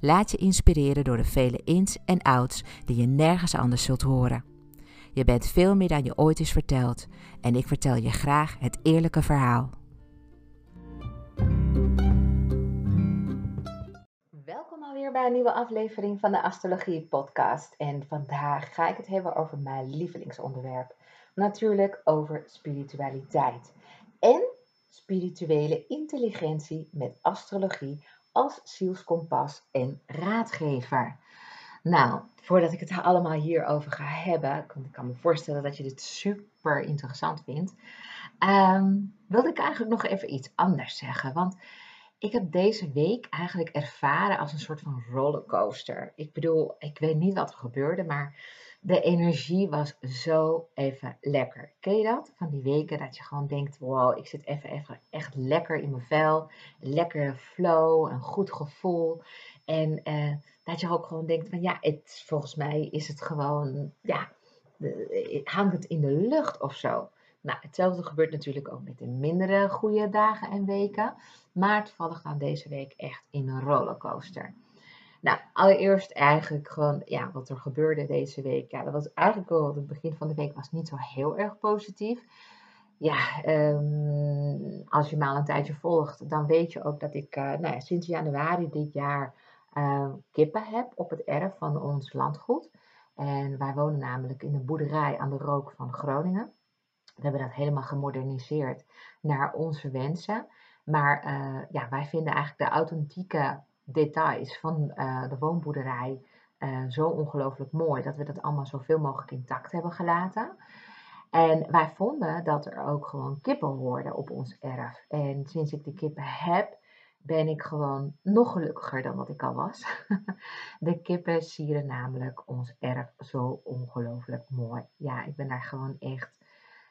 Laat je inspireren door de vele ins en outs die je nergens anders zult horen. Je bent veel meer dan je ooit is verteld en ik vertel je graag het eerlijke verhaal. Welkom alweer bij een nieuwe aflevering van de Astrologie Podcast. En vandaag ga ik het hebben over mijn lievelingsonderwerp. Natuurlijk over spiritualiteit en spirituele intelligentie met astrologie als zielskompas en raadgever. Nou, voordat ik het allemaal hierover ga hebben, want ik kan me voorstellen dat je dit super interessant vindt, um, wilde ik eigenlijk nog even iets anders zeggen. Want ik heb deze week eigenlijk ervaren als een soort van rollercoaster. Ik bedoel, ik weet niet wat er gebeurde, maar de energie was zo even lekker. Ken je dat? Van die weken dat je gewoon denkt, wow, ik zit even, even echt lekker in mijn vel. Lekkere flow, een goed gevoel. En uh, dat je ook gewoon denkt van, ja, het, volgens mij is het gewoon, ja, hangt het in de lucht of zo. Nou, hetzelfde gebeurt natuurlijk ook met de mindere goede dagen en weken. Maar toevallig dan deze week echt in een rollercoaster. Nou, allereerst eigenlijk gewoon, ja, wat er gebeurde deze week. Ja, dat was eigenlijk al, het begin van de week was niet zo heel erg positief. Ja, um, als je me al een tijdje volgt, dan weet je ook dat ik uh, nou ja, sinds januari dit jaar uh, kippen heb op het erf van ons landgoed. En wij wonen namelijk in een boerderij aan de rook van Groningen. We hebben dat helemaal gemoderniseerd naar onze wensen. Maar uh, ja, wij vinden eigenlijk de authentieke details van uh, de woonboerderij uh, zo ongelooflijk mooi dat we dat allemaal zoveel mogelijk intact hebben gelaten. En wij vonden dat er ook gewoon kippen hoorden op ons erf. En sinds ik die kippen heb, ben ik gewoon nog gelukkiger dan wat ik al was. De kippen sieren namelijk ons erf zo ongelooflijk mooi. Ja, ik ben daar gewoon echt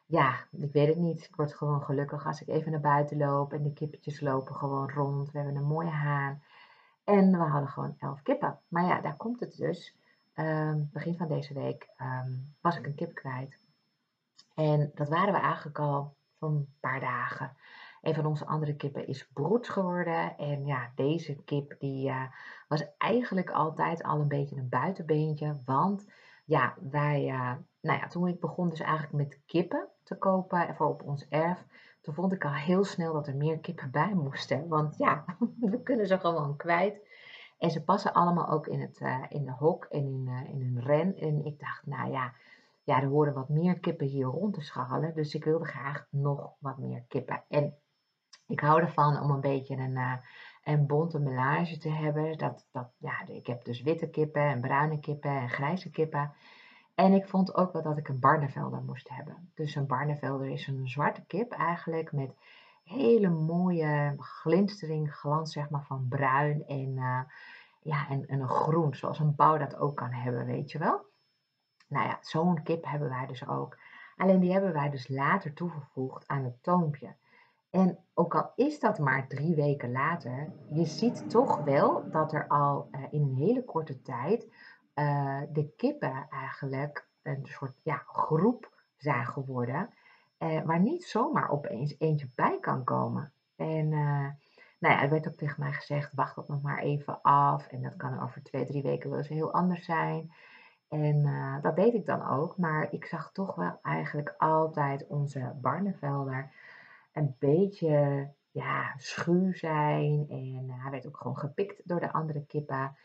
ja, ik weet het niet. Ik word gewoon gelukkig als ik even naar buiten loop en de kippetjes lopen gewoon rond. We hebben een mooie haan. En we hadden gewoon elf kippen. Maar ja, daar komt het dus. Um, begin van deze week um, was ik een kip kwijt. En dat waren we eigenlijk al een paar dagen. Een van onze andere kippen is broed geworden. En ja, deze kip die uh, was eigenlijk altijd al een beetje een buitenbeentje. Want ja, wij, uh, nou ja, toen ik begon dus eigenlijk met kippen te kopen voor op ons erf, toen vond ik al heel snel dat er meer kippen bij moesten. Want ja, we kunnen ze gewoon kwijt. En ze passen allemaal ook in, het, uh, in de hok en in, uh, in hun ren. En ik dacht, nou ja, ja, er horen wat meer kippen hier rond te scharrelen. Dus ik wilde graag nog wat meer kippen. En ik hou ervan om een beetje een, uh, een bonte melage te hebben. Dat, dat, ja, ik heb dus witte kippen en bruine kippen en grijze kippen. En ik vond ook wel dat ik een Barnevelder moest hebben. Dus een Barnevelder is een zwarte kip eigenlijk met hele mooie glinstering, glans zeg maar van bruin en, uh, ja, en, en een groen, zoals een pauw dat ook kan hebben, weet je wel. Nou ja, zo'n kip hebben wij dus ook. Alleen die hebben wij dus later toegevoegd aan het toompje. En ook al is dat maar drie weken later, je ziet toch wel dat er al uh, in een hele korte tijd uh, de kippen eigenlijk een soort ja, groep zijn geworden, uh, waar niet zomaar opeens eentje bij kan komen. En nou ja, er werd ook tegen mij gezegd, wacht dat nog maar even af. En dat kan over twee, drie weken wel eens heel anders zijn. En dat deed ik dan ook. Maar ik zag toch wel eigenlijk altijd onze Barnevelder een beetje ja, schuw zijn. En hij werd ook gewoon gepikt door de andere kippen.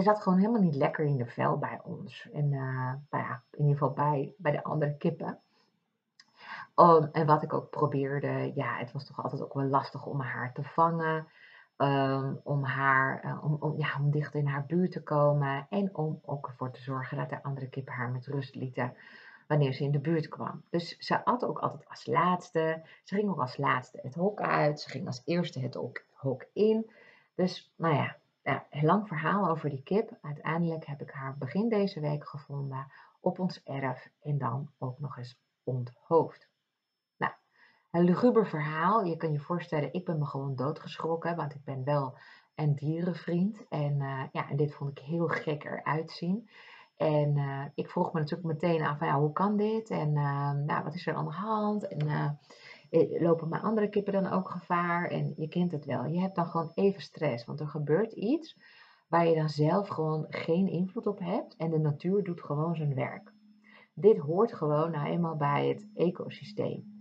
Ze zat gewoon helemaal niet lekker in de vel bij ons. En uh, nou ja, in ieder geval bij, bij de andere kippen. En wat ik ook probeerde, ja, het was toch altijd ook wel lastig om haar te vangen. Um, om, haar, uh, om, ja, om dicht in haar buurt te komen. En om ook ervoor te zorgen dat de andere kippen haar met rust lieten wanneer ze in de buurt kwam. Dus ze at ook altijd als laatste. Ze ging ook als laatste het hok uit. Ze ging als eerste het hok in. Dus nou ja, ja, een lang verhaal over die kip. Uiteindelijk heb ik haar begin deze week gevonden op ons erf en dan ook nog eens onthoofd. Nou, een luguber verhaal. Je kan je voorstellen, ik ben me gewoon doodgeschrokken, want ik ben wel een dierenvriend. En, uh, ja, en dit vond ik heel gek eruit zien. En uh, ik vroeg me natuurlijk meteen af, ja, hoe kan dit? En uh, nou, wat is er aan de hand? En lopen mijn andere kippen dan ook gevaar? En je kent het wel. Je hebt dan gewoon even stress, want er gebeurt iets waar je dan zelf gewoon geen invloed op hebt. En de natuur doet gewoon zijn werk. Dit hoort gewoon nou eenmaal bij het ecosysteem.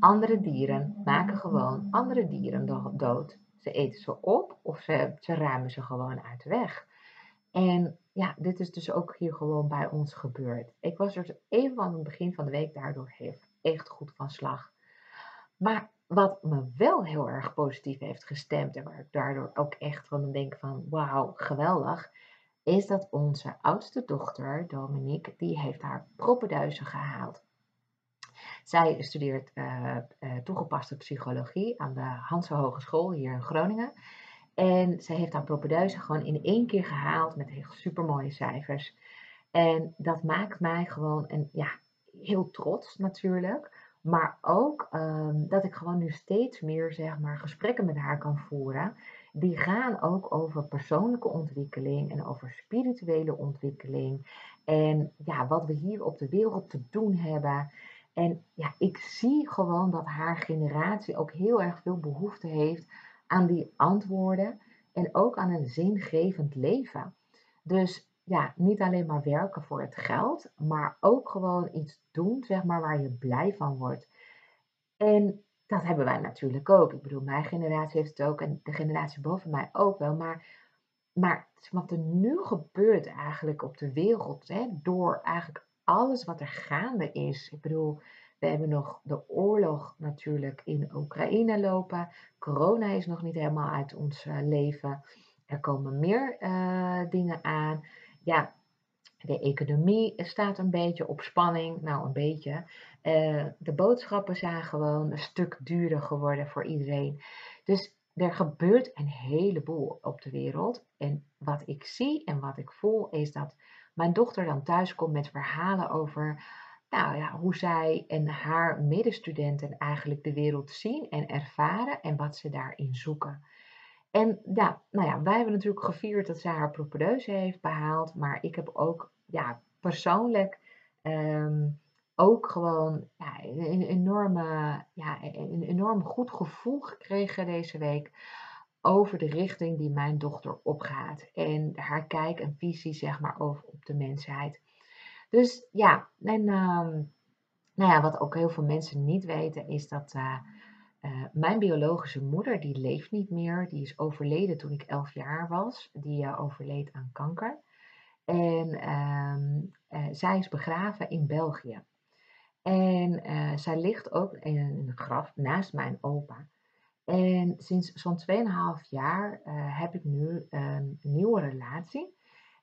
Andere dieren maken gewoon andere dieren dood. Ze eten ze op of ze, ze ruimen ze gewoon uit de weg. En ja, dit is dus ook hier gewoon bij ons gebeurd. Ik was er even aan het begin van de week daardoor echt goed van slag. Maar wat me wel heel erg positief heeft gestemd en waar ik daardoor ook echt van denk van wauw, geweldig, is dat onze oudste dochter, Dominique, die heeft haar proppenduizen gehaald. Zij studeert uh, uh, toegepaste psychologie aan de Hanse Hogeschool hier in Groningen. En zij heeft haar propeduizen gewoon in één keer gehaald met super mooie cijfers. En dat maakt mij gewoon een, ja, heel trots natuurlijk. Maar ook um, dat ik gewoon nu steeds meer zeg maar, gesprekken met haar kan voeren. Die gaan ook over persoonlijke ontwikkeling en over spirituele ontwikkeling. En ja, wat we hier op de wereld te doen hebben. En ja, ik zie gewoon dat haar generatie ook heel erg veel behoefte heeft aan die antwoorden en ook aan een zingevend leven. Dus ja, niet alleen maar werken voor het geld, maar ook gewoon iets doen, zeg maar, waar je blij van wordt. En dat hebben wij natuurlijk ook. Ik bedoel, mijn generatie heeft het ook en de generatie boven mij ook wel. Maar, maar wat er nu gebeurt eigenlijk op de wereld, hè, door eigenlijk alles wat er gaande is. Ik bedoel, we hebben nog de oorlog natuurlijk in Oekraïne lopen. Corona is nog niet helemaal uit ons eh, leven. Er komen meer uh, dingen aan. Ja, de economie staat een beetje op spanning. Nou, een beetje. Uh, de boodschappen zijn gewoon een stuk duurder geworden voor iedereen. Dus er gebeurt een heleboel op de wereld. En wat ik zie en wat ik voel is dat mijn dochter dan thuis komt met verhalen over nou ja, hoe zij en haar medestudenten eigenlijk de wereld zien en ervaren en wat ze daarin zoeken. En ja, nou ja, wij hebben natuurlijk gevierd dat zij haar propedeuse heeft behaald, maar ik heb ook ja, persoonlijk um, ook gewoon ja, een, enorme, ja, een enorm goed gevoel gekregen deze week over de richting die mijn dochter opgaat en haar kijk en visie zeg maar over op de mensheid. Dus ja, en ehm, nou ja, wat ook heel veel mensen niet weten is dat uh, uh, mijn biologische moeder, die leeft niet meer. Die is overleden toen ik elf jaar was. Die uh, overleed aan kanker. En um, zij is begraven in België. En zij ligt ook in een graf naast mijn opa. En sinds zo'n 2,5 jaar heb ik nu een nieuwe relatie.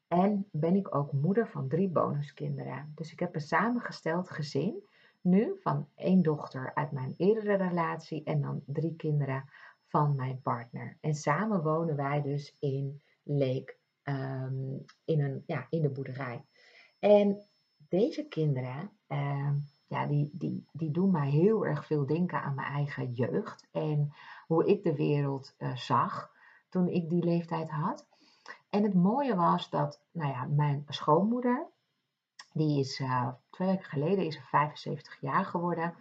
En ben ik ook moeder van drie bonuskinderen. Dus ik heb een samengesteld gezin nu van één dochter uit mijn eerdere relatie en dan drie kinderen van mijn partner. En samen wonen wij dus in Leek, ehm, in, een, ja, in de boerderij. En deze kinderen, ehm, ja, die, die, die doen mij heel erg veel denken aan mijn eigen jeugd en hoe ik de wereld uh, zag toen ik die leeftijd had. En het mooie was dat, nou ja, mijn schoonmoeder, die is uh, twee weken geleden is 75 jaar geworden.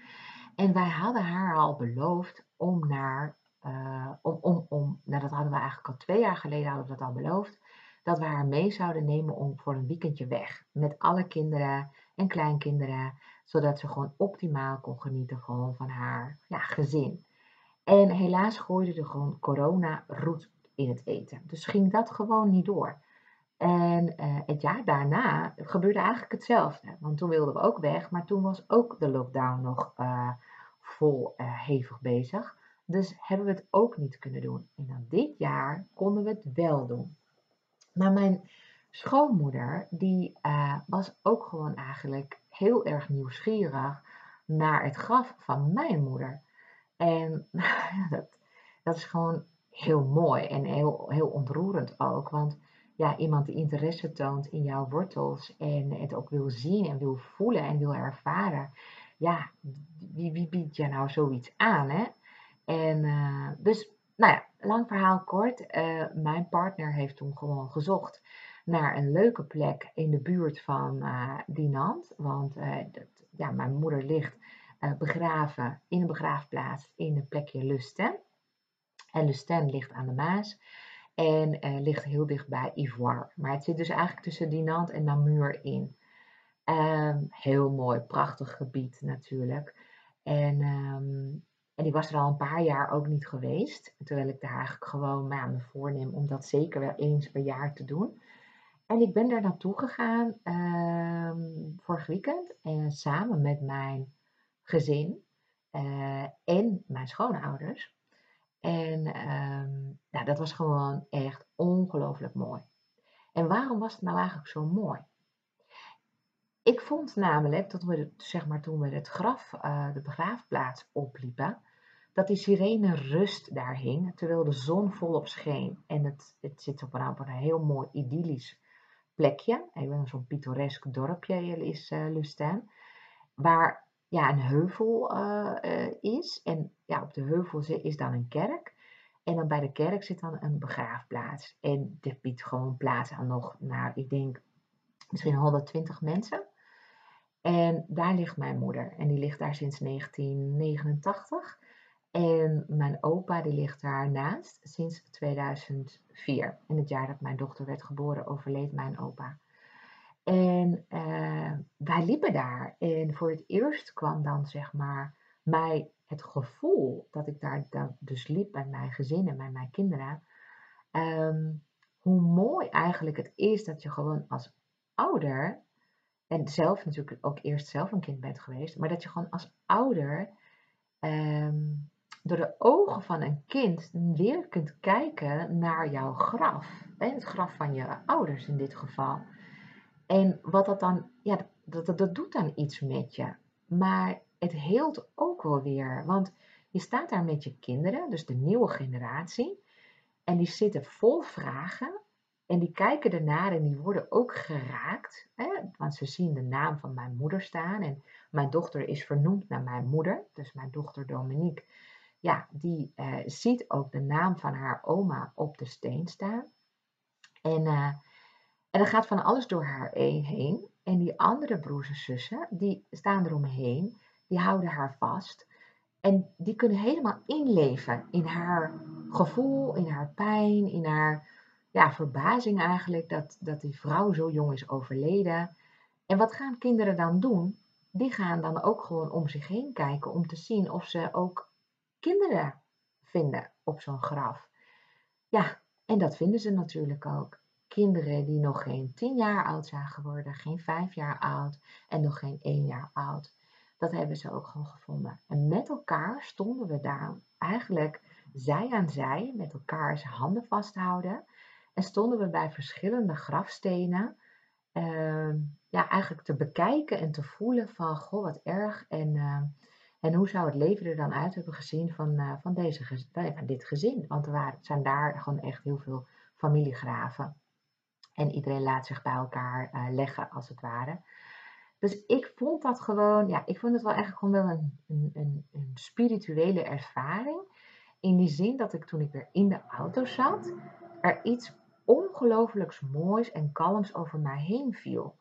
En wij hadden haar al beloofd om naar, uh, om, om, om, nou dat hadden we eigenlijk al twee jaar geleden hadden we dat al beloofd, dat we haar mee zouden nemen om voor een weekendje weg. Met alle kinderen en kleinkinderen, zodat ze gewoon optimaal kon genieten van haar ja, gezin. En helaas gooide er gewoon corona roet in het eten. Dus ging dat gewoon niet door. En uh, het jaar daarna gebeurde eigenlijk hetzelfde. Want toen wilden we ook weg, maar toen was ook de lockdown nog uh, vol uh, hevig bezig. Dus hebben we het ook niet kunnen doen. En dan dit jaar konden we het wel doen. Maar mijn schoonmoeder, die was ook gewoon eigenlijk heel erg nieuwsgierig naar het graf van mijn moeder. En dat, dat is gewoon heel mooi en heel, heel ontroerend ook. Want ja, iemand die interesse toont in jouw wortels en het ook wil zien en wil voelen en wil ervaren. Ja, wie, wie biedt je nou zoiets aan, hè? En uh, dus, nou ja, lang verhaal kort. Uh, mijn partner heeft toen gewoon gezocht naar een leuke plek in de buurt van uh, Dinant. Want dat, ja, mijn moeder ligt begraven in een begraafplaats in een plekje Lusten. En Lusten ligt aan de Maas. En uh, ligt heel dicht bij Ivoire. Maar het zit dus eigenlijk tussen Dinant en Namur in. Um, heel mooi, prachtig gebied natuurlijk. En, um, en ik was er al een paar jaar ook niet geweest. Terwijl ik daar eigenlijk gewoon maar, me voorneem om dat zeker wel eens per jaar te doen. En ik ben daar naartoe gegaan um, vorig weekend. En samen met mijn gezin uh, en mijn schoonouders. En um, nou, dat was gewoon echt ongelooflijk mooi. En waarom was het nou eigenlijk zo mooi? Ik vond namelijk, dat we, zeg maar, toen we het graf, uh, de begraafplaats opliepen, dat die sirene rust daar hing, terwijl de zon volop scheen. En het, het zit op een, een heel mooi idyllisch plekje, even zo'n pittoresk dorpje is uh, waar ja, een heuvel uh, is. En ja, op de heuvel is dan een kerk. En dan bij de kerk zit dan een begraafplaats. En dit biedt gewoon plaats aan nog, nou, ik denk misschien 120 mensen. En daar ligt mijn moeder. En die ligt daar sinds 1989. En mijn opa die ligt daarnaast sinds 2004. In het jaar dat mijn dochter werd geboren overleed mijn opa. En uh, wij liepen daar. En voor het eerst kwam dan zeg maar mij het gevoel dat ik daar dan dus liep met mijn gezin en met mijn kinderen. Um, hoe mooi eigenlijk het is dat je gewoon als ouder, en zelf natuurlijk ook eerst zelf een kind bent geweest, maar dat je gewoon als ouder um, door de ogen van een kind weer kunt kijken naar jouw graf. Hè, het graf van je ouders in dit geval. En wat dat dan, ja, dat, dat, dat doet dan iets met je. Maar het heelt ook wel weer. Want je staat daar met je kinderen, dus de nieuwe generatie. En die zitten vol vragen. En die kijken ernaar en die worden ook geraakt. Hè? Want ze zien de naam van mijn moeder staan. En mijn dochter is vernoemd naar mijn moeder. Dus mijn dochter Dominique. Ja, die uh, ziet ook de naam van haar oma op de steen staan. En, uh, en dan gaat van alles door haar heen. En die andere broers en zussen, die staan eromheen, die houden haar vast. En die kunnen helemaal inleven in haar gevoel, in haar pijn, in haar ja, verbazing eigenlijk dat, dat die vrouw zo jong is overleden. En wat gaan kinderen dan doen? Die gaan dan ook gewoon om zich heen kijken om te zien of ze ook kinderen vinden op zo'n graf. Ja, en dat vinden ze natuurlijk ook kinderen die nog geen tien jaar oud zijn geworden, geen vijf jaar oud en nog geen één jaar oud. Dat hebben ze ook gewoon gevonden. En met elkaar stonden we daar eigenlijk zij aan zij, met elkaar handen vasthouden. En stonden we bij verschillende grafstenen. Ehm, ja, eigenlijk te bekijken en te voelen van, goh, wat erg. En, ehm, en hoe zou het leven er dan uit hebben gezien van, uh, van, deze, dit gezin? Want er waren, zijn daar gewoon echt heel veel familiegraven. En iedereen laat zich bij elkaar uh, leggen, als het ware. Dus ik vond dat gewoon, ja, ik vond het wel eigenlijk gewoon wel een, een, een, een spirituele ervaring. In die zin dat ik toen ik weer in de auto zat, er iets ongelooflijks moois en kalms over mij heen viel.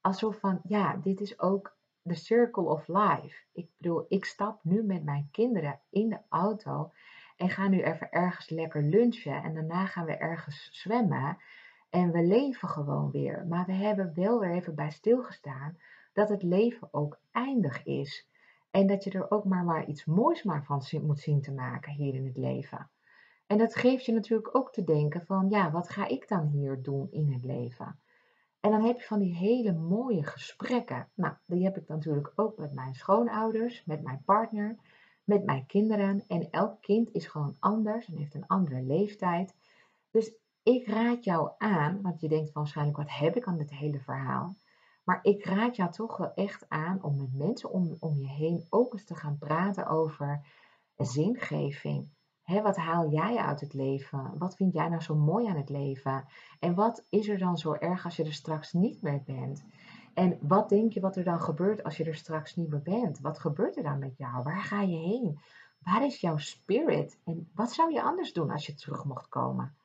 Alsof van, ja, dit is ook de circle of life. Ik bedoel, ik stap nu met mijn kinderen in de auto en ga nu even ergens lekker lunchen en daarna gaan we ergens zwemmen. En we leven gewoon weer. Maar we hebben wel weer even bij stilgestaan dat het leven ook eindig is. En dat je er ook maar, iets moois maar van moet zien te maken hier in het leven. En dat geeft je natuurlijk ook te denken van, ja, wat ga ik dan hier doen in het leven? En dan heb je van die hele mooie gesprekken. Nou, die heb ik natuurlijk ook met mijn schoonouders, met mijn partner, met mijn kinderen. En elk kind is gewoon anders en heeft een andere leeftijd. Dus ik raad jou aan, want je denkt waarschijnlijk, wat heb ik aan dit hele verhaal? Maar ik raad jou toch wel echt aan om met mensen om, je heen ook eens te gaan praten over zingeving. wat haal jij uit het leven? Wat vind jij nou zo mooi aan het leven? En wat is er dan zo erg als je er straks niet meer bent? En wat denk je wat er dan gebeurt als je er straks niet meer bent? Wat gebeurt er dan met jou? Waar ga je heen? Waar is jouw spirit? En wat zou je anders doen als je terug mocht komen?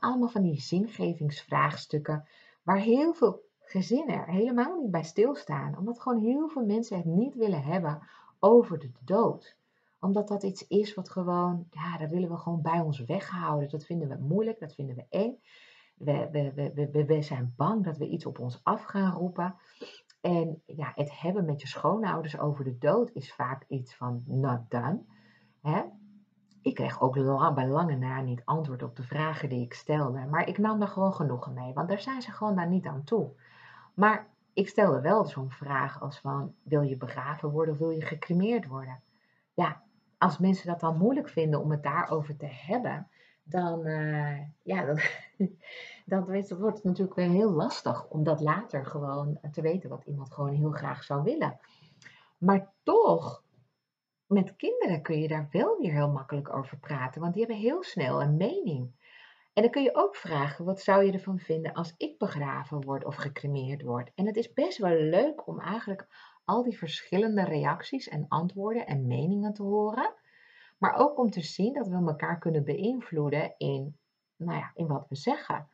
Allemaal van die zingevingsvraagstukken waar heel veel gezinnen helemaal niet bij stilstaan. Omdat gewoon heel veel mensen het niet willen hebben over de dood. Omdat dat iets is wat gewoon, ja, dat willen we gewoon bij ons weghouden. Dat vinden we moeilijk, dat vinden we eng. We, we, we, we, we zijn bang dat we iets op ons af gaan roepen. En ja, het hebben met je schoonouders over de dood is vaak iets van not done. Hè? Ik kreeg ook bij lange na niet antwoord op de vragen die ik stelde. Maar ik nam er gewoon genoegen mee, want daar zijn ze gewoon daar niet aan toe. Maar ik stelde wel zo'n vraag als van, wil je begraven worden of wil je gecremeerd worden? Ja, als mensen dat dan moeilijk vinden om het daarover te hebben, dan, uh, ja, dan, dan wordt het natuurlijk weer heel lastig om dat later gewoon te weten wat iemand gewoon heel graag zou willen. Maar toch, met kinderen kun je daar wel weer heel makkelijk over praten, want die hebben heel snel een mening. En dan kun je ook vragen, wat zou je ervan vinden als ik begraven word of gecremeerd word? En het is best wel leuk om eigenlijk al die verschillende reacties en antwoorden en meningen te horen. Maar ook om te zien dat we elkaar kunnen beïnvloeden in, nou ja, in wat we zeggen.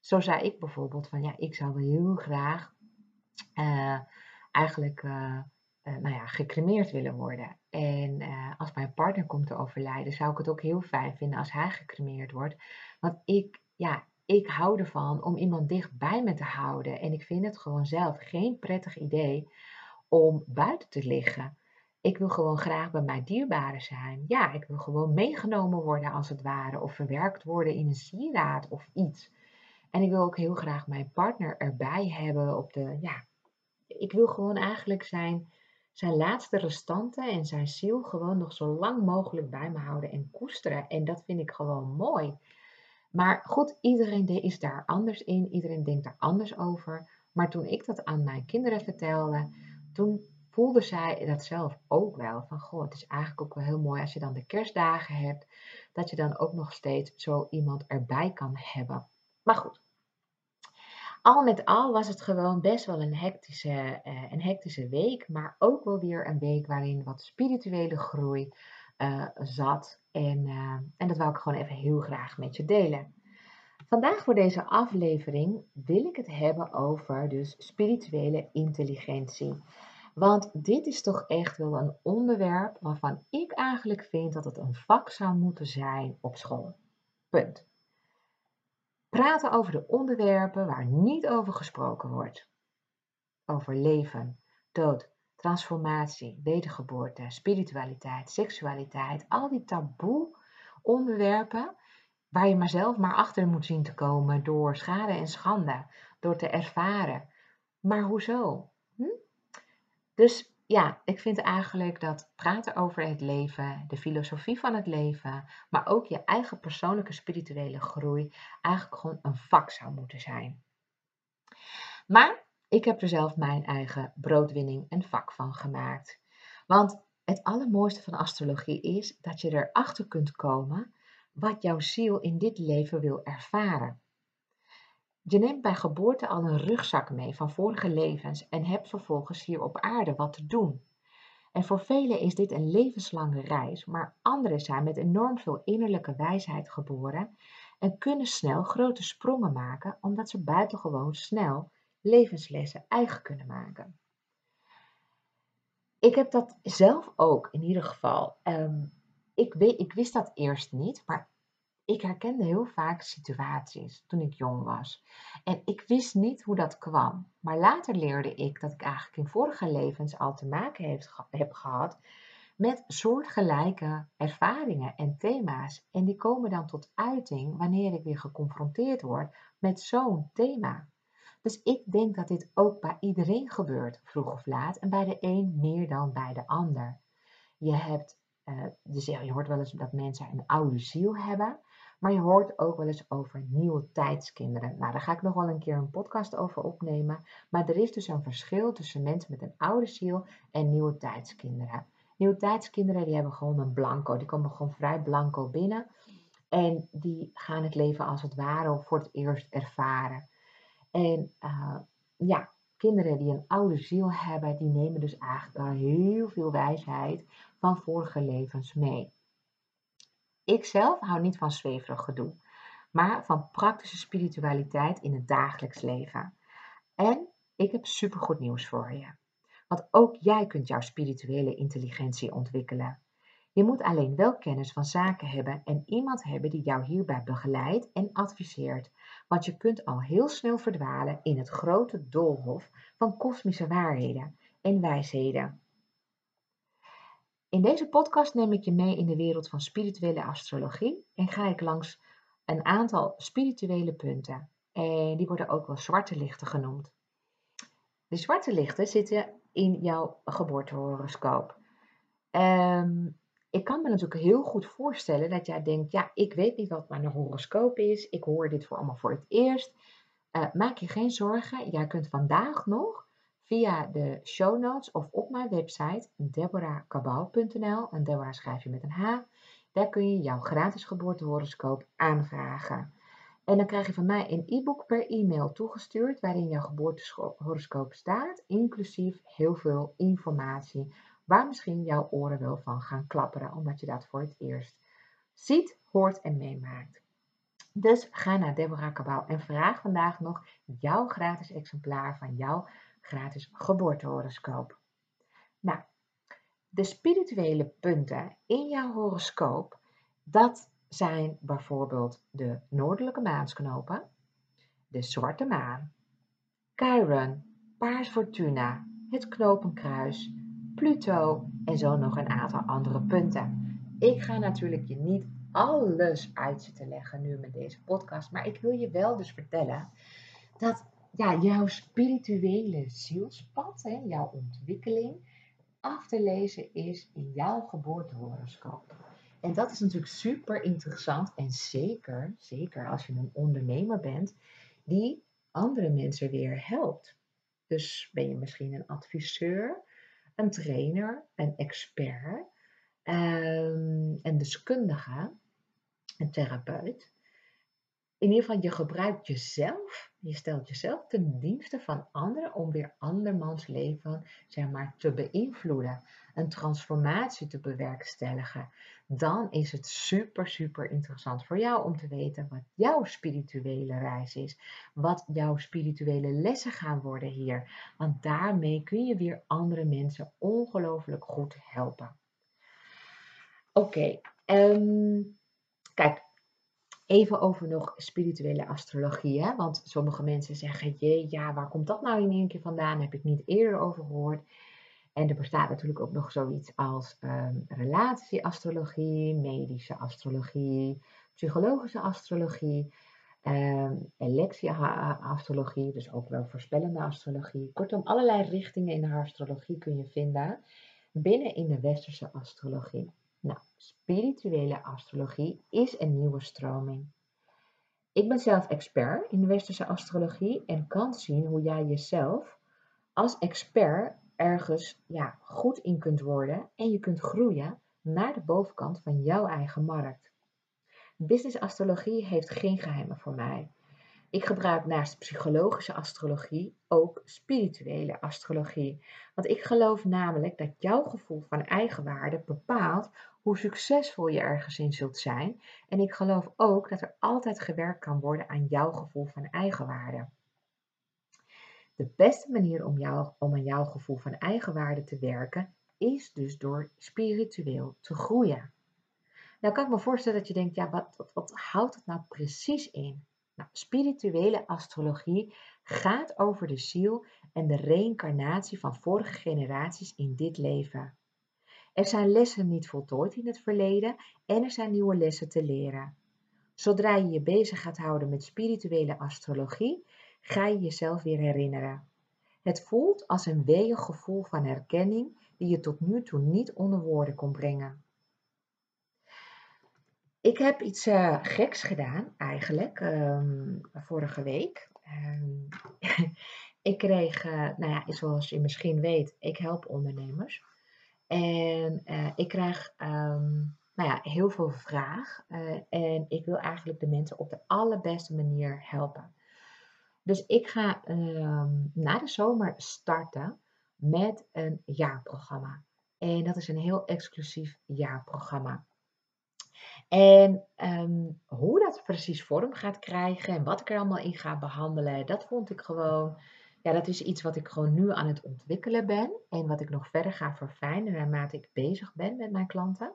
Zo zei ik bijvoorbeeld van, ja, ik zou wel heel graag uh, eigenlijk uh, uh, nou ja, gecremeerd willen worden. En als mijn partner komt te overlijden, zou ik het ook heel fijn vinden als hij gecremeerd wordt. Want ik, ja, ik hou ervan om iemand dichtbij me te houden. En ik vind het gewoon zelf geen prettig idee om buiten te liggen. Ik wil gewoon graag bij mijn dierbaren zijn. Ja, ik wil gewoon meegenomen worden als het ware. Of verwerkt worden in een sieraad of iets. En ik wil ook heel graag mijn partner erbij hebben op de, ja, ik wil gewoon eigenlijk zijn, zijn laatste restanten en zijn ziel gewoon nog zo lang mogelijk bij me houden en koesteren. En dat vind ik gewoon mooi. Maar goed, iedereen is daar anders in, iedereen denkt daar anders over. Maar toen ik dat aan mijn kinderen vertelde, toen voelde zij dat zelf ook wel. Van goh, het is eigenlijk ook wel heel mooi als je dan de kerstdagen hebt, dat je dan ook nog steeds zo iemand erbij kan hebben. Maar goed, al met al was het gewoon best wel een hectische, uh, een hectische week, maar ook wel weer een week waarin wat spirituele groei uh, zat. En, uh, en dat wil ik gewoon even heel graag met je delen. Vandaag voor deze aflevering wil ik het hebben over dus spirituele intelligentie. Want dit is toch echt wel een onderwerp waarvan ik eigenlijk vind dat het een vak zou moeten zijn op school. Punt. Praten over de onderwerpen waar niet over gesproken wordt. Over leven, dood, transformatie, wedergeboorte, spiritualiteit, seksualiteit, al die taboe onderwerpen waar je maar zelf maar achter moet zien te komen door schade en schande, door te ervaren. Maar hoezo? Hm? Dus ja, ik vind eigenlijk dat praten over het leven, de filosofie van het leven, maar ook je eigen persoonlijke spirituele groei eigenlijk gewoon een vak zou moeten zijn. Maar ik heb er zelf mijn eigen broodwinning en vak van gemaakt. Want het allermooiste van astrologie is dat je erachter kunt komen wat jouw ziel in dit leven wil ervaren. Je neemt bij geboorte al een rugzak mee van vorige levens en hebt vervolgens hier op aarde wat te doen. En voor velen is dit een levenslange reis, maar anderen zijn met enorm veel innerlijke wijsheid geboren en kunnen snel grote sprongen maken omdat ze buitengewoon snel levenslessen eigen kunnen maken. Ik heb dat zelf ook in ieder geval. Um, ik, weet, ik wist dat eerst niet, maar ik herkende heel vaak situaties toen ik jong was. En ik wist niet hoe dat kwam. Maar later leerde ik dat ik eigenlijk in vorige levens al te maken heb gehad met soortgelijke ervaringen en thema's. En die komen dan tot uiting wanneer ik weer geconfronteerd word met zo'n thema. Dus ik denk dat dit ook bij iedereen gebeurt, vroeg of laat, en bij de een meer dan bij de ander. Je hebt, uh, dus je hoort wel eens dat mensen een oude ziel hebben, maar je hoort ook wel eens over nieuwe tijdskinderen. Nou, daar ga ik nog wel een keer een podcast over opnemen. Maar er is dus een verschil tussen mensen met een oude ziel en nieuwe tijdskinderen. Nieuwe tijdskinderen die hebben gewoon een blanco, die komen gewoon vrij blanco binnen. En die gaan het leven als het ware voor het eerst ervaren. En uh, ja, kinderen die een oude ziel hebben, die nemen dus eigenlijk al heel veel wijsheid van vorige levens mee. Ik zelf hou niet van zweverig gedoe, maar van praktische spiritualiteit in het dagelijks leven. En ik heb supergoed nieuws voor je. Want ook jij kunt jouw spirituele intelligentie ontwikkelen. Je moet alleen wel kennis van zaken hebben en iemand hebben die jou hierbij begeleidt en adviseert. Want je kunt al heel snel verdwalen in het grote doolhof van kosmische waarheden en wijsheden. In deze podcast neem ik je mee in de wereld van spirituele astrologie en ga ik langs een aantal spirituele punten. En die worden ook wel zwarte lichten genoemd. De zwarte lichten zitten in jouw geboortehoroscoop. Um, ik kan me natuurlijk heel goed voorstellen dat jij denkt, ja, ik weet niet wat mijn horoscoop is. Ik hoor dit voor allemaal voor het eerst. Uh, maak je geen zorgen. Jij kunt vandaag nog via de show notes of op mijn website deborahkabau.nl en Deborah schrijf je met een H. Daar kun je jouw gratis geboortehoroscoop aanvragen. En dan krijg je van mij een e-book per e-mail toegestuurd waarin jouw geboortehoroscoop staat, inclusief heel veel informatie waar misschien jouw oren wel van gaan klapperen, omdat je dat voor het eerst ziet, hoort en meemaakt. Dus ga naar Deborah Cabau en vraag vandaag nog jouw gratis exemplaar van jouw gratis geboortehoroscoop. Nou, de spirituele punten in jouw horoscoop, dat zijn bijvoorbeeld de noordelijke maansknopen, de zwarte maan, Chiron, paars fortuna, het knopenkruis, Pluto en zo nog een aantal andere punten. Ik ga natuurlijk je niet alles uit zitten leggen nu met deze podcast, maar ik wil je wel dus vertellen dat ja, jouw spirituele zielspad, hè, jouw ontwikkeling, af te lezen is in jouw geboortehoroscoop. En dat is natuurlijk super interessant en zeker, zeker als je een ondernemer bent die andere mensen weer helpt. Dus ben je misschien een adviseur een trainer, een expert, um, een deskundige, een therapeut. In ieder geval, je gebruikt jezelf, je stelt jezelf ten dienste van anderen om weer andermans leven zeg maar, te beïnvloeden, een transformatie te bewerkstelligen. Dan is het super, super interessant voor jou om te weten wat jouw spirituele reis is, wat jouw spirituele lessen gaan worden hier. Want daarmee kun je weer andere mensen ongelooflijk goed helpen. Oké, ehm, kijk, Even over nog spirituele astrologie. Hè? Want sommige mensen zeggen, jee, ja, waar komt dat nou in één keer vandaan? Heb ik niet eerder over gehoord. En er bestaat natuurlijk ook nog zoiets als um, relatieastrologie, medische astrologie, psychologische astrologie. um, Alexia-astrologie, dus ook wel voorspellende astrologie. Kortom, allerlei richtingen in de astrologie kun je vinden binnen in de westerse astrologie. Nou, spirituele astrologie is een nieuwe stroming. Ik ben zelf expert in de westerse astrologie en kan zien hoe jij jezelf als expert ergens ja, goed in kunt worden en je kunt groeien naar de bovenkant van jouw eigen markt. Business astrologie heeft geen geheimen voor mij. Ik gebruik naast psychologische astrologie ook spirituele astrologie. Want ik geloof namelijk dat jouw gevoel van eigenwaarde bepaalt hoe succesvol je ergens in zult zijn. En ik geloof ook dat er altijd gewerkt kan worden aan jouw gevoel van eigenwaarde. De beste manier om, om aan jouw gevoel van eigenwaarde te werken is dus door spiritueel te groeien. Nou kan ik me voorstellen dat je denkt, ja, wat, wat, wat houdt het nou precies in? Nou, spirituele astrologie gaat over de ziel en de reïncarnatie van vorige generaties in dit leven. Er zijn lessen niet voltooid in het verleden en er zijn nieuwe lessen te leren. Zodra je je bezig gaat houden met spirituele astrologie, ga je jezelf weer herinneren. Het voelt als een weeig gevoel van herkenning die je tot nu toe niet onder woorden kon brengen. Ik heb iets uh, geks gedaan eigenlijk um, vorige week. Um, ik kreeg, uh, nou ja, zoals je misschien weet, ik help ondernemers. En uh, ik krijg um, nou ja, heel veel vraag. en ik wil eigenlijk de mensen op de allerbeste manier helpen. Dus ik ga na de zomer starten met een jaarprogramma. En dat is een heel exclusief jaarprogramma. En ehm, hoe dat precies vorm gaat krijgen en wat ik er allemaal in ga behandelen, dat vond ik gewoon, ja, dat is iets wat ik gewoon nu aan het ontwikkelen ben en wat ik nog verder ga verfijnen naarmate ik bezig ben met mijn klanten.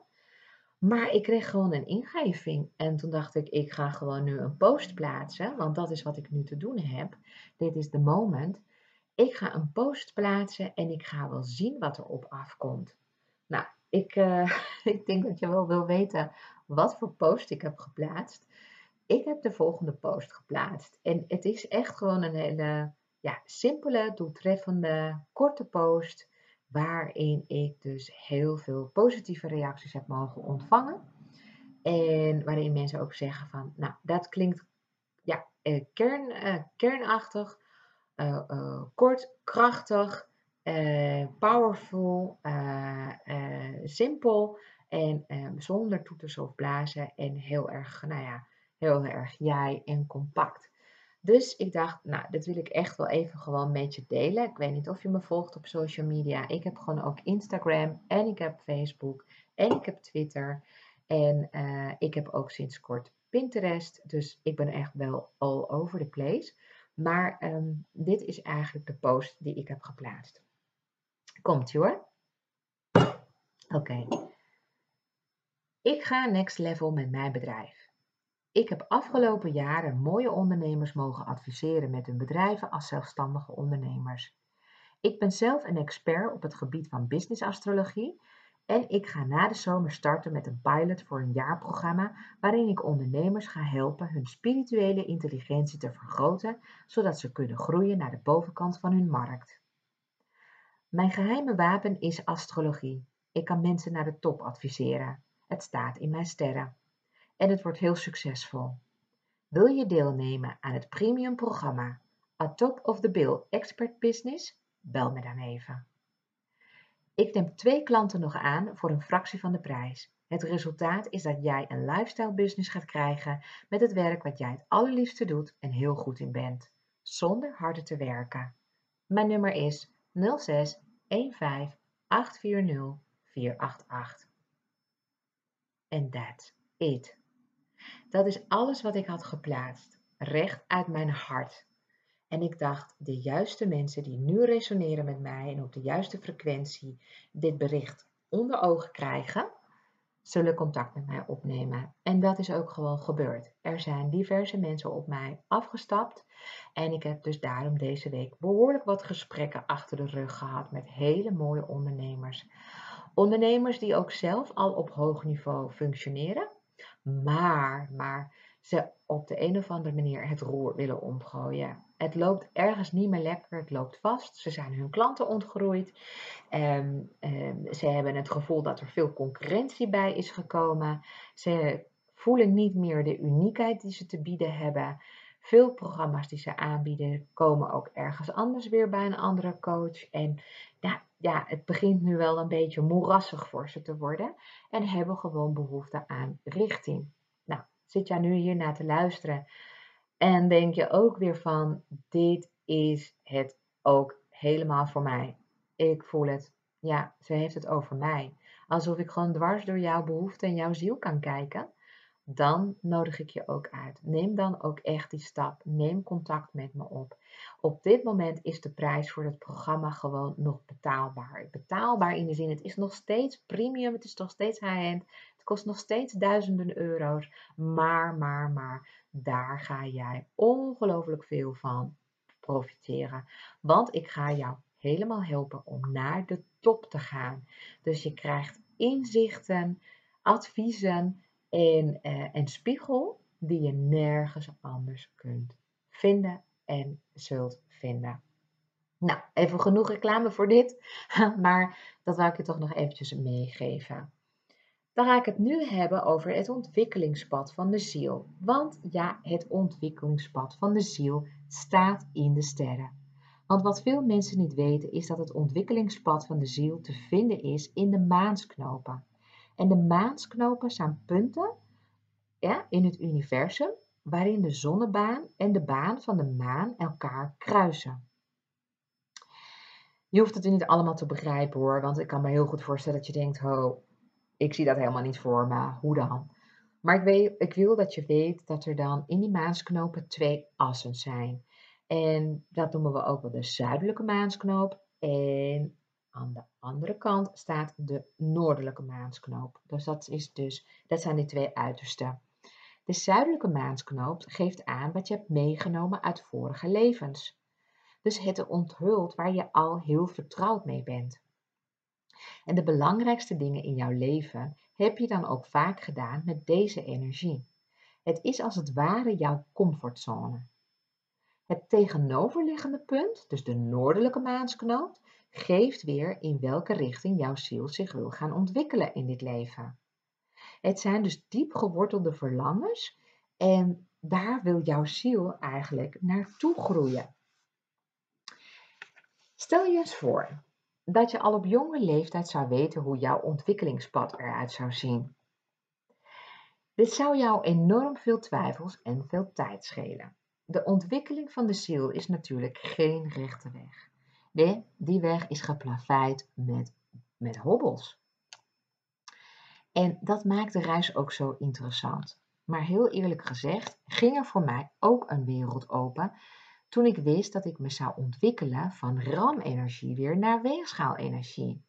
Maar ik kreeg gewoon een ingeving en toen dacht ik, ik ga gewoon nu een post plaatsen, want dat is wat ik nu te doen heb. Dit is de moment. Ik ga een post plaatsen en ik ga wel zien wat er op afkomt. Nou, ik, uh, ik denk dat je wel wil weten wat voor post ik heb geplaatst. Ik heb de volgende post geplaatst. En het is echt gewoon een hele ja, simpele, doeltreffende, korte post. Waarin ik dus heel veel positieve reacties heb mogen ontvangen. En waarin mensen ook zeggen van, nou, dat klinkt ja, eh, kern, eh, kernachtig, uh, kort, krachtig, powerful, simpel. En ehm, zonder toeters of blazen en heel erg, nou ja, heel erg jij en compact. Dus ik dacht, nou, dit wil ik echt wel even gewoon met je delen. Ik weet niet of je me volgt op social media. Ik heb gewoon ook Instagram en ik heb Facebook en ik heb Twitter. En uh, ik heb ook sinds kort Pinterest. Dus ik ben echt wel all over the place. Maar um, dit is eigenlijk de post die ik heb geplaatst. Komt ie hoor. Oké. Ik ga next level met mijn bedrijf. Ik heb afgelopen jaren mooie ondernemers mogen adviseren met hun bedrijven als zelfstandige ondernemers. Ik ben zelf een expert op het gebied van business astrologie en ik ga na de zomer starten met een pilot voor een jaarprogramma waarin ik ondernemers ga helpen hun spirituele intelligentie te vergroten, zodat ze kunnen groeien naar de bovenkant van hun markt. Mijn geheime wapen is astrologie. Ik kan mensen naar de top adviseren. Het staat in mijn sterren. En het wordt heel succesvol. Wil je deelnemen aan het premium programma A Top of the Bill Expert Business? Bel me dan even. Ik neem twee klanten nog aan voor een fractie van de prijs. Het resultaat is dat jij een lifestyle business gaat krijgen met het werk wat jij het allerliefste doet en heel goed in bent, zonder harder te werken. Mijn nummer is 06 15 840 488. En that's it. Dat is alles wat ik had geplaatst, recht uit mijn hart. En ik dacht, de juiste mensen die nu resoneren met mij en op de juiste frequentie dit bericht onder ogen krijgen, zullen contact met mij opnemen. En dat is ook gewoon gebeurd. Er zijn diverse mensen op mij afgestapt en ik heb dus daarom deze week behoorlijk wat gesprekken achter de rug gehad met hele mooie ondernemers. Ondernemers die ook zelf al op hoog niveau functioneren, maar, maar ze op de een of andere manier het roer willen omgooien. Het loopt ergens niet meer lekker, het loopt vast. Ze zijn hun klanten ontgroeid. Um, ze hebben het gevoel dat er veel concurrentie bij is gekomen. Ze voelen niet meer de uniekheid die ze te bieden hebben. Veel programma's die ze aanbieden komen ook ergens anders weer bij een andere coach. En ja, ja, het begint nu wel een beetje moerassig voor ze te worden. En hebben gewoon behoefte aan richting. Nou, zit jij nu hier naar te luisteren en denk je ook weer van, dit is het ook helemaal voor mij. Ik voel het. Ja, ze heeft het over mij. Alsof ik gewoon dwars door jouw behoefte en jouw ziel kan kijken dan nodig ik je ook uit. Neem dan ook echt die stap. Neem contact met me op. Op dit moment is de prijs voor het programma gewoon nog betaalbaar. Betaalbaar in de zin, het is nog steeds premium, het is nog steeds high-end. Het kost nog steeds duizenden euro's. Maar, maar, maar, daar ga jij ongelooflijk veel van profiteren. Want ik ga jou helemaal helpen om naar de top te gaan. Dus je krijgt inzichten, adviezen en, uh, spiegel die je nergens anders kunt vinden en zult vinden. Nou, even genoeg reclame voor dit, maar dat wil ik je toch nog eventjes meegeven. Dan ga ik het nu hebben over het ontwikkelingspad van de ziel. Want ja, het ontwikkelingspad van de ziel staat in de sterren. Want wat veel mensen niet weten is dat het ontwikkelingspad van de ziel te vinden is in de maansknopen. En de maansknopen zijn punten ja, in het universum waarin de zonnebaan en de baan van de maan elkaar kruisen. Je hoeft het niet allemaal te begrijpen hoor, want ik kan me heel goed voorstellen dat je denkt, ho, ik zie dat helemaal niet voor me, hoe dan? Maar ik, weet, ik wil dat je weet dat er dan in die maansknopen twee assen zijn. En dat noemen we ook wel de zuidelijke maansknoop en aan de andere kant staat de noordelijke maansknoop. Dus dat, is dus, dat zijn die twee uitersten. De zuidelijke maansknoop geeft aan wat je hebt meegenomen uit vorige levens. Dus het onthult waar je al heel vertrouwd mee bent. En de belangrijkste dingen in jouw leven heb je dan ook vaak gedaan met deze energie. Het is als het ware jouw comfortzone. Het tegenoverliggende punt, dus de noordelijke maansknoop, geeft weer in welke richting jouw ziel zich wil gaan ontwikkelen in dit leven. Het zijn dus diep gewortelde verlangens en daar wil jouw ziel eigenlijk naartoe groeien. Stel je eens voor dat je al op jonge leeftijd zou weten hoe jouw ontwikkelingspad eruit zou zien. Dit zou jou enorm veel twijfels en veel tijd schelen. De ontwikkeling van de ziel is natuurlijk geen rechte weg. Nee, die weg is geplaveid met, met hobbels. En dat maakt de reis ook zo interessant. Maar heel eerlijk gezegd ging er voor mij ook een wereld open toen ik wist dat ik me zou ontwikkelen van RAM-energie weer naar weegschaalenergie.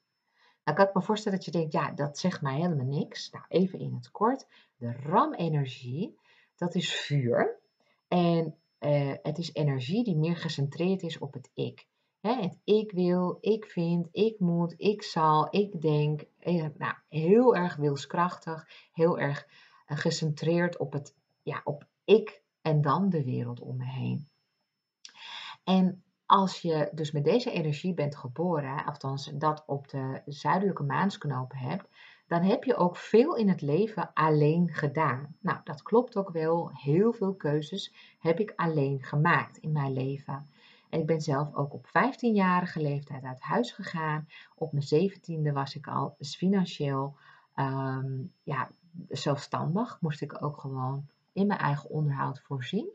Nou kan ik me voorstellen dat je denkt, ja, dat zegt mij helemaal niks. Nou, even in het kort. De RAM-energie, dat is vuur. En uh, het is energie die meer gecentreerd is op het ik. Het ik wil, ik vind, ik moet, ik zal, ik denk. Eh, nou, heel erg wilskrachtig, heel erg uh, gecentreerd op het, ja, op ik en dan de wereld om me heen. En als je dus met deze energie bent geboren, althans dat op de zuidelijke maansknopen hebt, dan heb je ook veel in het leven alleen gedaan. Nou, dat klopt ook wel. Heel veel keuzes heb ik alleen gemaakt in mijn leven. En ik ben zelf ook op 15-jarige leeftijd uit huis gegaan. Op mijn 17e was ik al financieel ehm, ja, zelfstandig. Moest ik ook gewoon in mijn eigen onderhoud voorzien.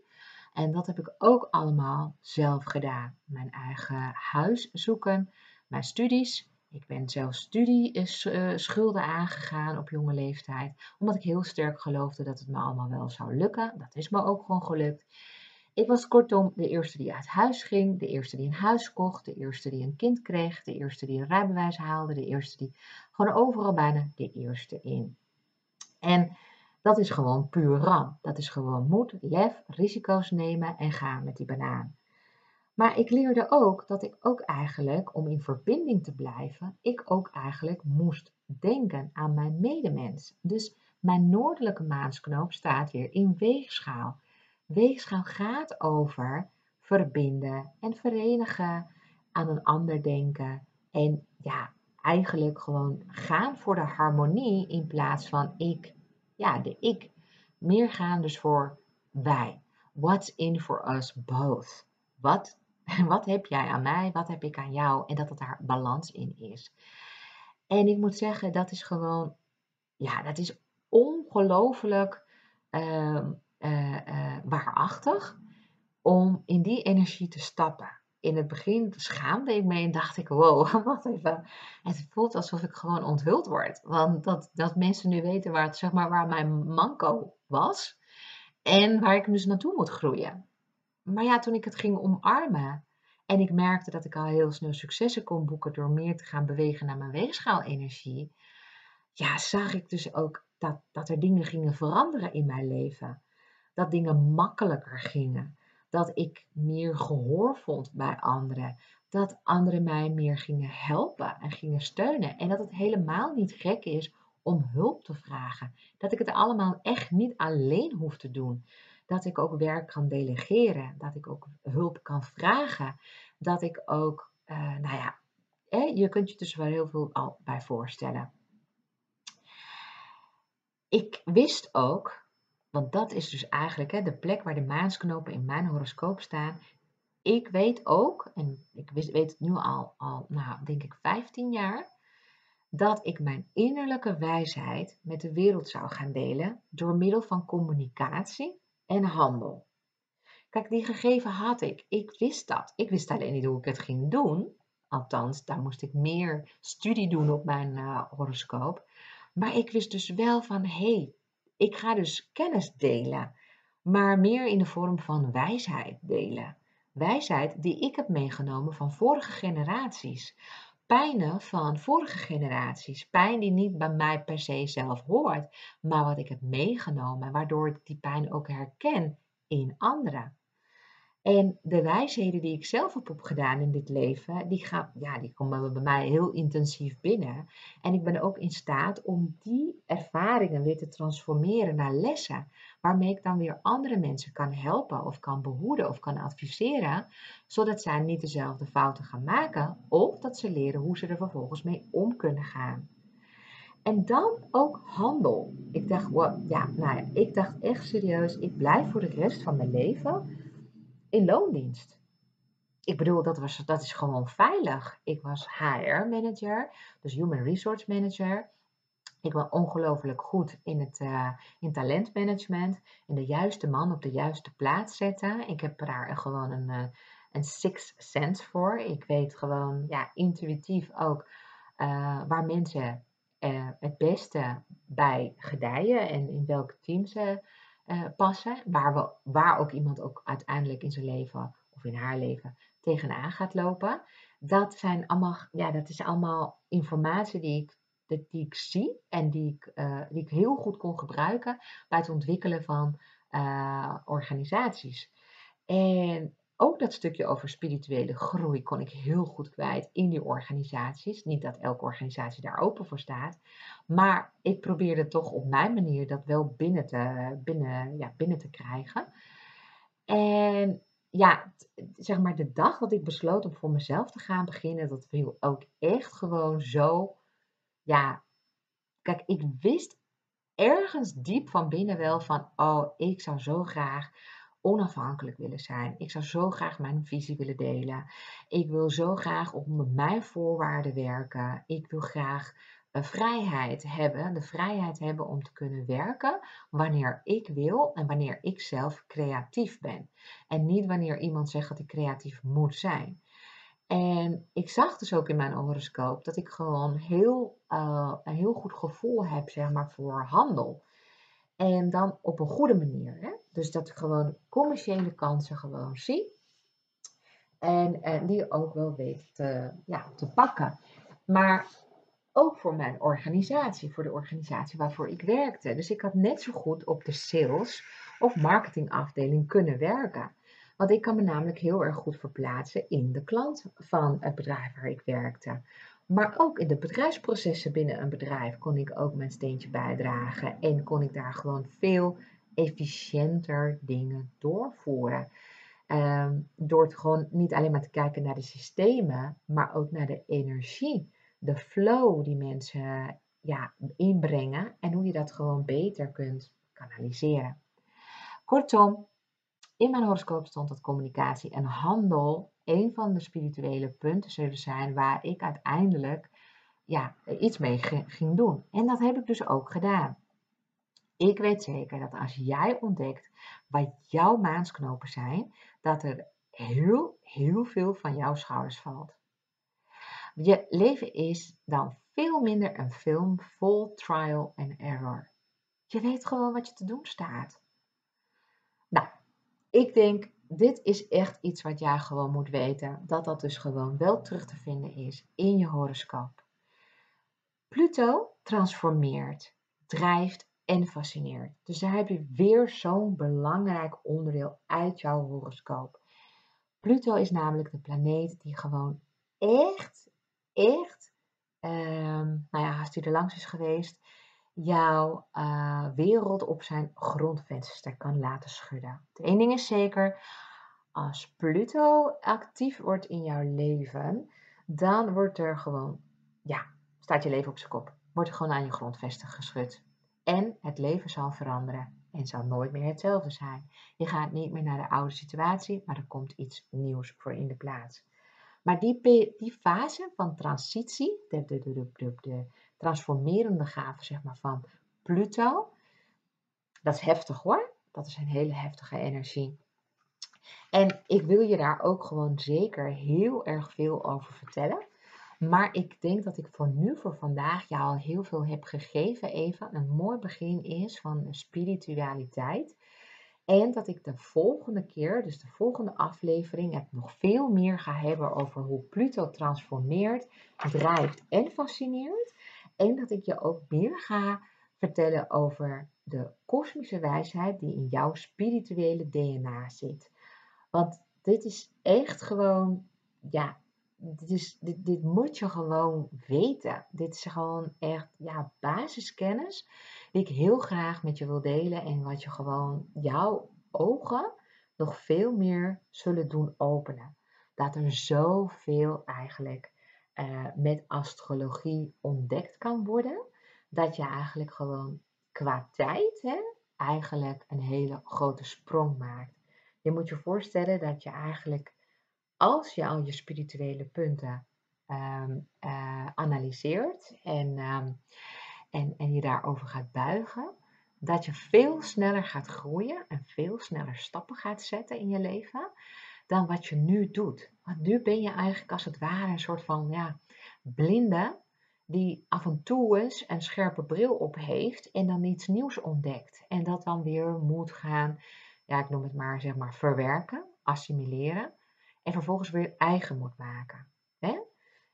En dat heb ik ook allemaal zelf gedaan. Mijn eigen huis zoeken, mijn studies. Ik ben zelf studieschulden eh, aangegaan op jonge leeftijd, omdat ik heel sterk geloofde dat het me allemaal wel zou lukken. Dat is me ook gewoon gelukt. Ik was kortom de eerste die uit huis ging, de eerste die een huis kocht, de eerste die een kind kreeg, de eerste die een rijbewijs haalde, de eerste die gewoon overal bijna de eerste in. En dat is gewoon puur ram. Dat is gewoon moed, lef, risico's nemen en gaan met die banaan. Maar ik leerde ook dat ik ook eigenlijk, om in verbinding te blijven, ik ook eigenlijk moest denken aan mijn medemens. Dus mijn noordelijke maansknoop staat weer in weegschaal. Weegschaal gaat over verbinden en verenigen, aan een ander denken en ja, eigenlijk gewoon gaan voor de harmonie in plaats van ik, ja, de ik. Meer gaan dus voor wij. What's in for us both? Wat, wat heb jij aan mij? Wat heb ik aan jou? En dat het daar balans in is. En ik moet zeggen, dat is gewoon, ja, dat is ongelooflijk uh, waarachtig om in die energie te stappen. In het begin schaamde ik me en dacht ik, wow, wat even. Het voelt alsof ik gewoon onthuld word. Want dat, dat mensen nu weten waar, zeg maar, waar mijn manco was en waar ik dus naartoe moet groeien. Maar ja, toen ik het ging omarmen en ik merkte dat ik al heel snel successen kon boeken door meer te gaan bewegen naar mijn weegschaalenergie, ja, zag ik dus ook dat, dat er dingen gingen veranderen in mijn leven. Dat dingen makkelijker gingen. Dat ik meer gehoor vond bij anderen. Dat anderen mij meer gingen helpen en gingen steunen. En dat het helemaal niet gek is om hulp te vragen. Dat ik het allemaal echt niet alleen hoef te doen. Dat ik ook werk kan delegeren. Dat ik ook hulp kan vragen. Dat ik ook, uh, nou ja, je kunt je dus wel heel veel al bij voorstellen. Ik wist ook, want dat is dus eigenlijk hè, de plek waar de maansknopen in mijn horoscoop staan. Ik weet ook, en ik weet het nu al, al nou, denk ik 15 jaar, dat ik mijn innerlijke wijsheid met de wereld zou gaan delen door middel van communicatie en handel. Kijk, die gegeven had ik. Ik wist dat. Ik wist alleen niet hoe ik het ging doen. Althans, daar moest ik meer studie doen op mijn uh, horoscoop. Maar ik wist dus wel van, hé, hey, ik ga dus kennis delen, maar meer in de vorm van wijsheid delen. Wijsheid die ik heb meegenomen van vorige generaties. Pijnen van vorige generaties. Pijn die niet bij mij per se zelf hoort, maar wat ik heb meegenomen, waardoor ik die pijn ook herken in anderen. En de wijsheden die ik zelf heb opgedaan in dit leven, die, gaan, ja, die komen bij mij heel intensief binnen. En ik ben ook in staat om die ervaringen weer te transformeren naar lessen, waarmee ik dan weer andere mensen kan helpen of kan behoeden of kan adviseren, zodat zij niet dezelfde fouten gaan maken of dat ze leren hoe ze er vervolgens mee om kunnen gaan. En dan ook handel. Ik dacht, wow, ja, nou ja, ik dacht echt serieus, ik blijf voor de rest van mijn leven in loondienst. Ik bedoel, dat, was, dat is gewoon veilig. Ik was HR-manager, dus Human Resource Manager. Ik was ongelooflijk goed in het uh, in talentmanagement. En de juiste man op de juiste plaats zetten. Ik heb daar gewoon een, uh, een six sense voor. Ik weet gewoon ja, intuïtief ook uh, waar mensen het beste bij gedijen en in welke team ze uh, passen, waar, we, waar ook iemand ook uiteindelijk in zijn leven of in haar leven tegenaan gaat lopen. Dat, zijn allemaal, ja, dat is allemaal informatie die ik, die ik zie en die ik, uh, die ik heel goed kon gebruiken bij het ontwikkelen van uh, organisaties. En ook dat stukje over spirituele groei kon ik heel goed kwijt in die organisaties. Niet dat elke organisatie daar open voor staat. Maar ik probeerde toch op mijn manier dat wel binnen te, binnen, ja, binnen te krijgen. En ja, zeg maar de dag dat ik besloot om voor mezelf te gaan beginnen, dat viel ook echt gewoon zo. Ja, kijk, ik wist ergens diep van binnen wel van, oh, ik zou zo graag onafhankelijk willen zijn. Ik zou zo graag mijn visie willen delen. Ik wil zo graag op mijn voorwaarden werken. Ik wil graag uh, vrijheid hebben, de vrijheid hebben om te kunnen werken wanneer ik wil en wanneer ik zelf creatief ben. En niet wanneer iemand zegt dat ik creatief moet zijn. En ik zag dus ook in mijn horoscoop dat ik gewoon heel, uh, een heel goed gevoel heb zeg maar, voor handel. En dan op een goede manier. Hè? Dus dat ik gewoon commerciële kansen gewoon zie. En, en die ook wel weet te, ja, te pakken. Maar ook voor mijn organisatie, voor de organisatie waarvoor ik werkte. Dus ik had net zo goed op de sales of marketingafdeling kunnen werken. Want ik kan me namelijk heel erg goed verplaatsen in de klant van het bedrijf waar ik werkte. Maar ook in de bedrijfsprocessen binnen een bedrijf kon ik ook mijn steentje bijdragen en kon ik daar gewoon veel efficiënter dingen doorvoeren. Ehm, door het gewoon niet alleen maar te kijken naar de systemen, maar ook naar de energie, de flow die mensen ja, inbrengen en hoe je dat gewoon beter kunt kanaliseren. Kortom, in mijn horoscoop stond dat communicatie en handel een van de spirituele punten zullen zijn waar ik uiteindelijk ja, iets mee ging doen. En dat heb ik dus ook gedaan. Ik weet zeker dat als jij ontdekt wat jouw maansknopen zijn, dat er heel, heel veel van jouw schouders valt. Je leven is dan veel minder een film vol trial and error. Je weet gewoon wat je te doen staat. Nou, ik denk, dit is echt iets wat jij gewoon moet weten. Dat dat dus gewoon wel terug te vinden is in je horoscoop. Pluto transformeert, drijft en fascineert. Dus daar heb je weer zo'n belangrijk onderdeel uit jouw horoscoop. Pluto is namelijk de planeet die gewoon echt, echt, um, nou ja, als hij er langs is geweest, jouw uh, wereld op zijn grondvenster kan laten schudden. Eén ding is zeker, als Pluto actief wordt in jouw leven, dan wordt er gewoon, ja, staat je leven op zijn kop. Wordt er gewoon aan je grondvesten geschud. En het leven zal veranderen en zal nooit meer hetzelfde zijn. Je gaat niet meer naar de oude situatie, maar er komt iets nieuws voor in de plaats. Maar die, die fase van transitie, de, de, de, de, de transformerende gave zeg maar, van Pluto, dat is heftig hoor. Dat is een hele heftige energie. En ik wil je daar ook gewoon zeker heel erg veel over vertellen. Maar ik denk dat ik voor nu, voor vandaag, jou al heel veel heb gegeven. Even een mooi begin is van spiritualiteit. En dat ik de volgende keer, dus de volgende aflevering, het nog veel meer ga hebben over hoe Pluto transformeert, drijft en fascineert. En dat ik je ook meer ga vertellen over de kosmische wijsheid die in jouw spirituele DNA zit. Want dit is echt gewoon, ja, dit, is, dit, dit moet je gewoon weten. Dit is gewoon echt ja, basiskennis die ik heel graag met je wil delen en wat je gewoon jouw ogen nog veel meer zullen doen openen. Dat er zoveel eigenlijk uh, met astrologie ontdekt kan worden, dat je eigenlijk gewoon qua tijd hè, eigenlijk een hele grote sprong maakt. Je moet je voorstellen dat je eigenlijk als je al je spirituele punten um, uh, analyseert en, um, en, en je daarover gaat buigen, dat je veel sneller gaat groeien en veel sneller stappen gaat zetten in je leven dan wat je nu doet. Want nu ben je eigenlijk als het ware een soort van ja, blinde die af en toe eens een scherpe bril op heeft en dan iets nieuws ontdekt. En dat dan weer moet gaan, ja, ik noem het maar, zeg maar, verwerken, assimileren en vervolgens weer eigen moet maken. Hè?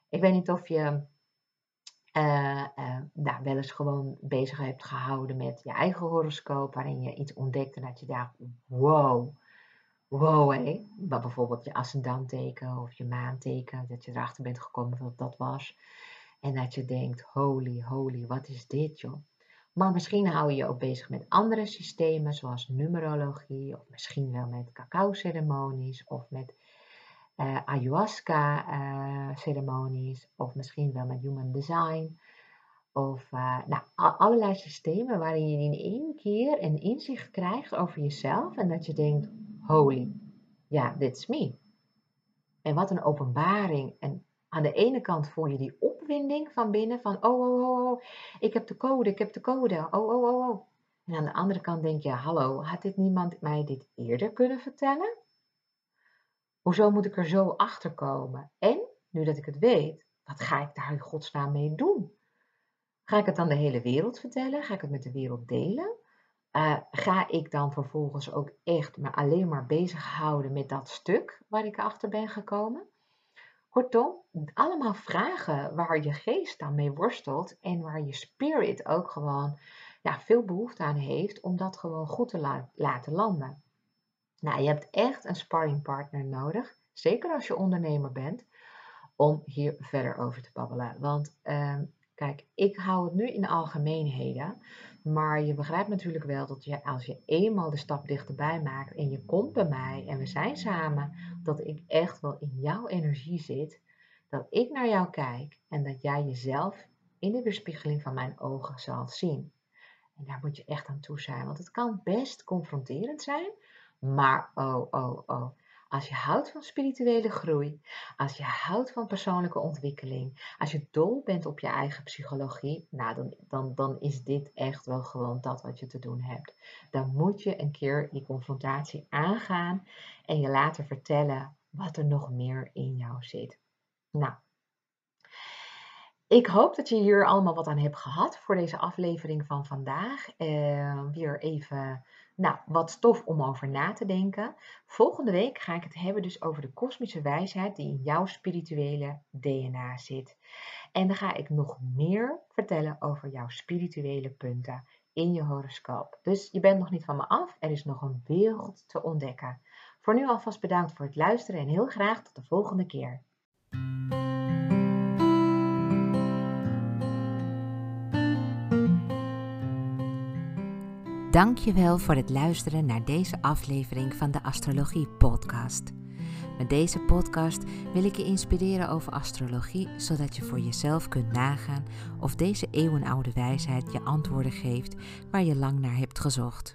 Ik weet niet of je uh, wel eens gewoon bezig hebt gehouden met je eigen horoscoop, waarin je iets ontdekt en dat je dacht, wow, wow hé. Bijvoorbeeld je ascendanteken of je maanteken, dat je erachter bent gekomen wat dat was. En dat je denkt, holy, holy, wat is dit joh. Maar misschien hou je je ook bezig met andere systemen, zoals numerologie, of misschien wel met cacao-ceremonies, of met ayahuasca-ceremonies, of misschien wel met human design. Of uh, nou, allerlei systemen waarin je in één keer een inzicht krijgt over jezelf en dat je denkt, holy, ja, yeah, that's me. En wat een openbaring. En aan de ene kant voel je die opwinding van binnen van, oh, oh, oh, oh, ik heb de code, ik heb de code, oh, oh, oh, oh. En aan de andere kant denk je, hallo, had dit niemand mij dit eerder kunnen vertellen? Hoezo moet ik er zo achter komen? En, nu dat ik het weet, wat ga ik daar in godsnaam mee doen? Ga ik het dan de hele wereld vertellen? Ga ik het met de wereld delen? Uh, ga ik dan vervolgens ook echt me alleen maar bezighouden met dat stuk waar ik achter ben gekomen? Kortom, allemaal vragen waar je geest dan mee worstelt en waar je spirit ook gewoon ja, veel behoefte aan heeft om dat gewoon goed te la laten landen. Nou, je hebt echt een sparringpartner nodig, zeker als je ondernemer bent, om hier verder over te babbelen. Want ehm, kijk, ik hou het nu in algemeenheden. Maar je begrijpt natuurlijk wel dat je, als je eenmaal de stap dichterbij maakt en je komt bij mij en we zijn samen, dat ik echt wel in jouw energie zit. Dat ik naar jou kijk en dat jij jezelf in de weerspiegeling van mijn ogen zal zien. En daar moet je echt aan toe zijn, want het kan best confronterend zijn. Maar oh, oh, oh. Als je houdt van spirituele groei, als je houdt van persoonlijke ontwikkeling, als je dol bent op je eigen psychologie, nou dan, dan, dan is dit echt wel gewoon dat wat je te doen hebt. Dan moet je een keer die confrontatie aangaan en je laten vertellen wat er nog meer in jou zit. Nou, ik hoop dat je hier allemaal wat aan hebt gehad voor deze aflevering van vandaag. Uh, weer even nou, wat stof om over na te denken. Volgende week ga ik het hebben dus over de kosmische wijsheid die in jouw spirituele DNA zit. En dan ga ik nog meer vertellen over jouw spirituele punten in je horoscoop. Dus je bent nog niet van me af, er is nog een wereld te ontdekken. Voor nu alvast bedankt voor het luisteren en heel graag tot de volgende keer. Dankjewel voor het luisteren naar deze aflevering van de Astrologie Podcast. Met deze podcast wil ik je inspireren over astrologie, zodat je voor jezelf kunt nagaan of deze eeuwenoude wijsheid je antwoorden geeft waar je lang naar hebt gezocht.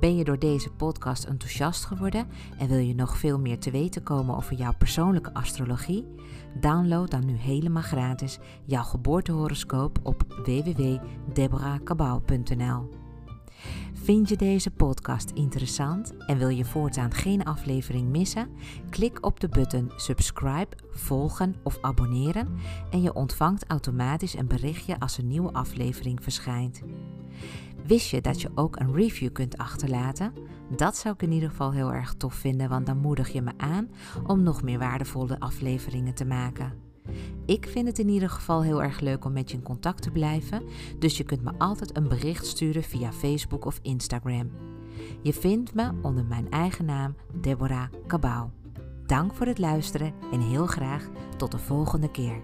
Ben je door deze podcast enthousiast geworden en wil je nog veel meer te weten komen over jouw persoonlijke astrologie? Download dan nu helemaal gratis jouw geboortehoroscoop op www.deborahkabau.nl. Vind je deze podcast interessant en wil je voortaan geen aflevering missen? Klik op de button subscribe, volgen of abonneren en je ontvangt automatisch een berichtje als een nieuwe aflevering verschijnt. Wist je dat je ook een review kunt achterlaten? Dat zou ik in ieder geval heel erg tof vinden, want dan moedig je me aan om nog meer waardevolle afleveringen te maken. Ik vind het in ieder geval heel erg leuk om met je in contact te blijven, dus je kunt me altijd een bericht sturen via Facebook of Instagram. Je vindt me onder mijn eigen naam Deborah Cabau. Dank voor het luisteren en heel graag tot de volgende keer.